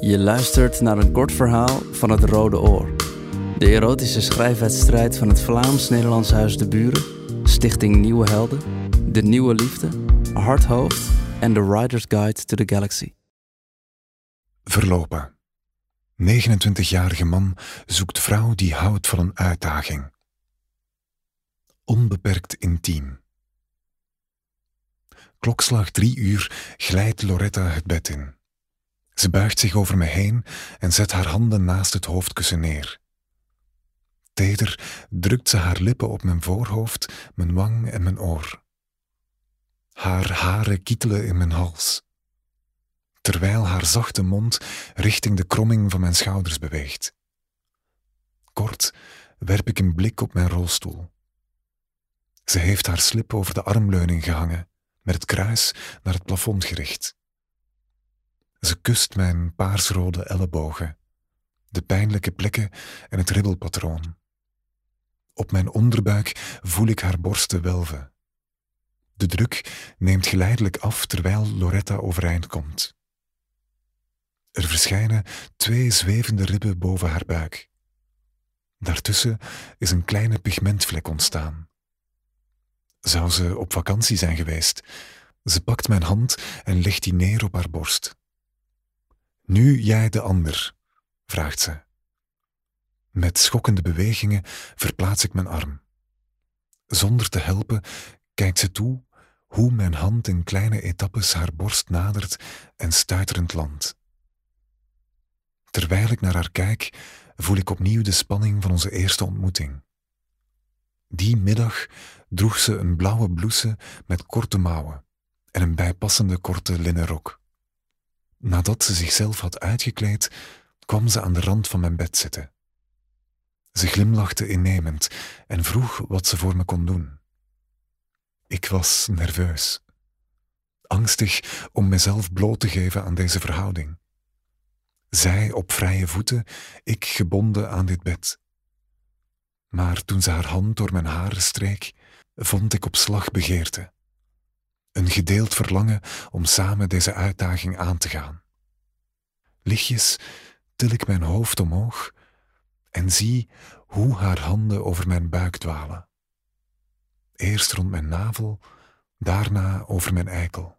Je luistert naar een kort verhaal van het Rode Oor. De erotische schrijfwedstrijd van het Vlaams-Nederlands Huis de Buren, Stichting Nieuwe Helden, De Nieuwe Liefde, Hardhoofd en The Rider's Guide to the Galaxy. Verlopen. 29-jarige man zoekt vrouw die houdt van een uitdaging. Onbeperkt intiem. Klokslag drie uur glijdt Loretta het bed in. Ze buigt zich over me heen en zet haar handen naast het hoofdkussen neer. Teder drukt ze haar lippen op mijn voorhoofd, mijn wang en mijn oor. Haar haren kietelen in mijn hals, terwijl haar zachte mond richting de kromming van mijn schouders beweegt. Kort werp ik een blik op mijn rolstoel. Ze heeft haar slip over de armleuning gehangen, met het kruis naar het plafond gericht. Ze kust mijn paarsrode ellebogen, de pijnlijke plekken en het ribbelpatroon. Op mijn onderbuik voel ik haar borsten welven. De druk neemt geleidelijk af terwijl Loretta overeind komt. Er verschijnen twee zwevende ribben boven haar buik. Daartussen is een kleine pigmentvlek ontstaan. Zou ze op vakantie zijn geweest? Ze pakt mijn hand en legt die neer op haar borst. Nu jij de ander, vraagt ze. Met schokkende bewegingen verplaats ik mijn arm. Zonder te helpen kijkt ze toe hoe mijn hand in kleine etappes haar borst nadert en stuiterend landt. Terwijl ik naar haar kijk, voel ik opnieuw de spanning van onze eerste ontmoeting. Die middag droeg ze een blauwe blouse met korte mouwen en een bijpassende korte linnen rok. Nadat ze zichzelf had uitgekleed, kwam ze aan de rand van mijn bed zitten. Ze glimlachte innemend en vroeg wat ze voor me kon doen. Ik was nerveus, angstig om mezelf bloot te geven aan deze verhouding. Zij op vrije voeten, ik gebonden aan dit bed. Maar toen ze haar hand door mijn haren streek, vond ik op slag begeerte. Een gedeeld verlangen om samen deze uitdaging aan te gaan. Lichtjes til ik mijn hoofd omhoog en zie hoe haar handen over mijn buik dwalen. Eerst rond mijn navel, daarna over mijn eikel.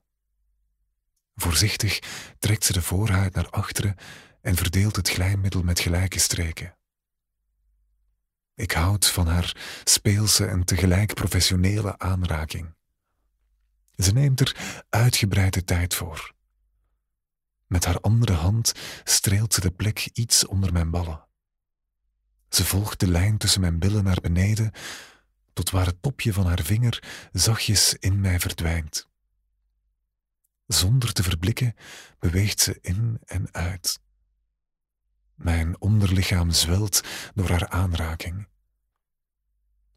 Voorzichtig trekt ze de voorhuid naar achteren en verdeelt het glijmiddel met gelijke streken. Ik houd van haar speelse en tegelijk professionele aanraking. Ze neemt er uitgebreide tijd voor. Met haar andere hand streelt ze de plek iets onder mijn ballen. Ze volgt de lijn tussen mijn billen naar beneden, tot waar het topje van haar vinger zachtjes in mij verdwijnt. Zonder te verblikken beweegt ze in en uit. Mijn onderlichaam zwelt door haar aanraking.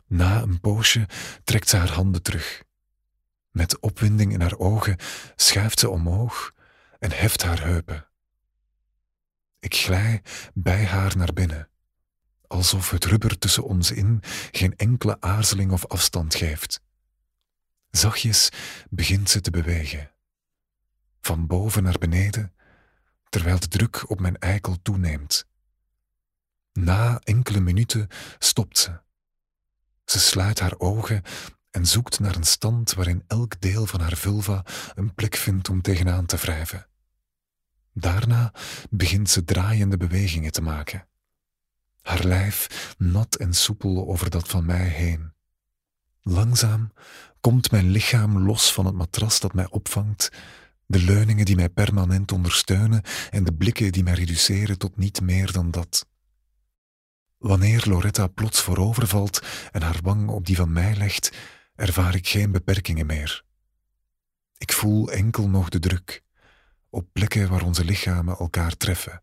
Na een poosje trekt ze haar handen terug. Opwinding in haar ogen schuift ze omhoog en heft haar heupen. Ik glij bij haar naar binnen, alsof het rubber tussen ons in geen enkele aarzeling of afstand geeft. Zachtjes begint ze te bewegen, van boven naar beneden, terwijl de druk op mijn eikel toeneemt. Na enkele minuten stopt ze. Ze sluit haar ogen en zoekt naar een stand waarin elk deel van haar vulva een plek vindt om tegenaan te wrijven. Daarna begint ze draaiende bewegingen te maken. Haar lijf nat en soepel over dat van mij heen. Langzaam komt mijn lichaam los van het matras dat mij opvangt, de leuningen die mij permanent ondersteunen en de blikken die mij reduceren tot niet meer dan dat. Wanneer Loretta plots voorovervalt en haar wang op die van mij legt, ervaar ik geen beperkingen meer. Ik voel enkel nog de druk, op plekken waar onze lichamen elkaar treffen.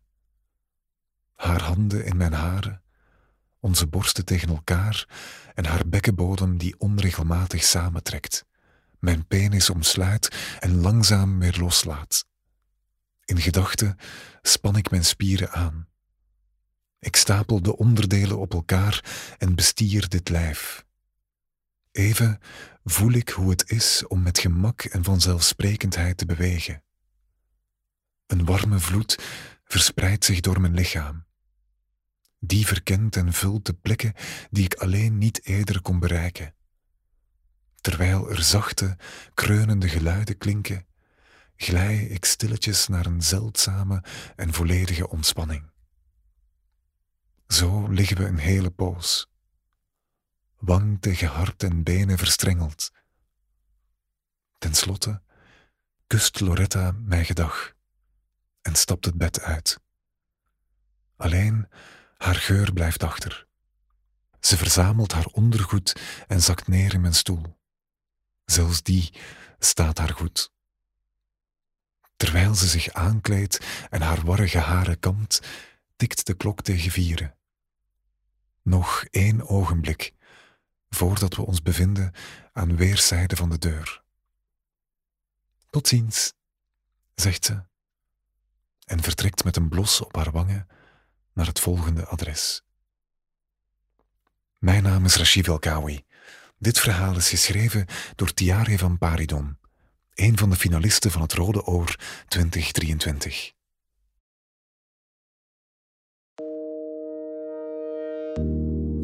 Haar handen in mijn haren, onze borsten tegen elkaar en haar bekkenbodem die onregelmatig samentrekt, mijn penis omsluit en langzaam weer loslaat. In gedachten span ik mijn spieren aan. Ik stapel de onderdelen op elkaar en bestier dit lijf. Even voel ik hoe het is om met gemak en vanzelfsprekendheid te bewegen. Een warme vloed verspreidt zich door mijn lichaam. Die verkent en vult de plekken die ik alleen niet eerder kon bereiken. Terwijl er zachte, kreunende geluiden klinken, glij ik stilletjes naar een zeldzame en volledige ontspanning. Zo liggen we een hele poos, wang tegen hart en benen verstrengeld. Ten slotte kust Loretta mij gedag en stapt het bed uit. Alleen haar geur blijft achter. Ze verzamelt haar ondergoed en zakt neer in mijn stoel. Zelfs die staat haar goed. Terwijl ze zich aankleedt en haar warrige haren kamt, tikt de klok tegen vieren. Nog één ogenblik voordat we ons bevinden aan weerszijden van de deur. Tot ziens, zegt ze en vertrekt met een blos op haar wangen naar het volgende adres. Mijn naam is Rashid Elkawi. Dit verhaal is geschreven door Tiare van Paridon, een van de finalisten van het Rode Oor 2023.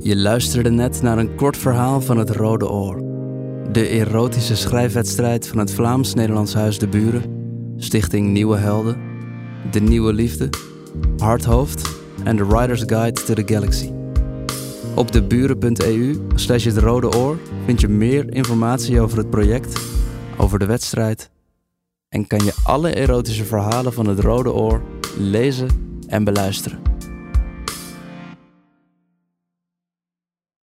Je luisterde net naar een kort verhaal van het Rode Oor. De erotische schrijfwedstrijd van het Vlaams-Nederlands Huis de Buren, Stichting Nieuwe Helden, De Nieuwe Liefde, Hardhoofd en The Writer's Guide to the Galaxy. Op deburen.eu slash het Rode Oor vind je meer informatie over het project, over de wedstrijd en kan je alle erotische verhalen van het Rode Oor lezen en beluisteren.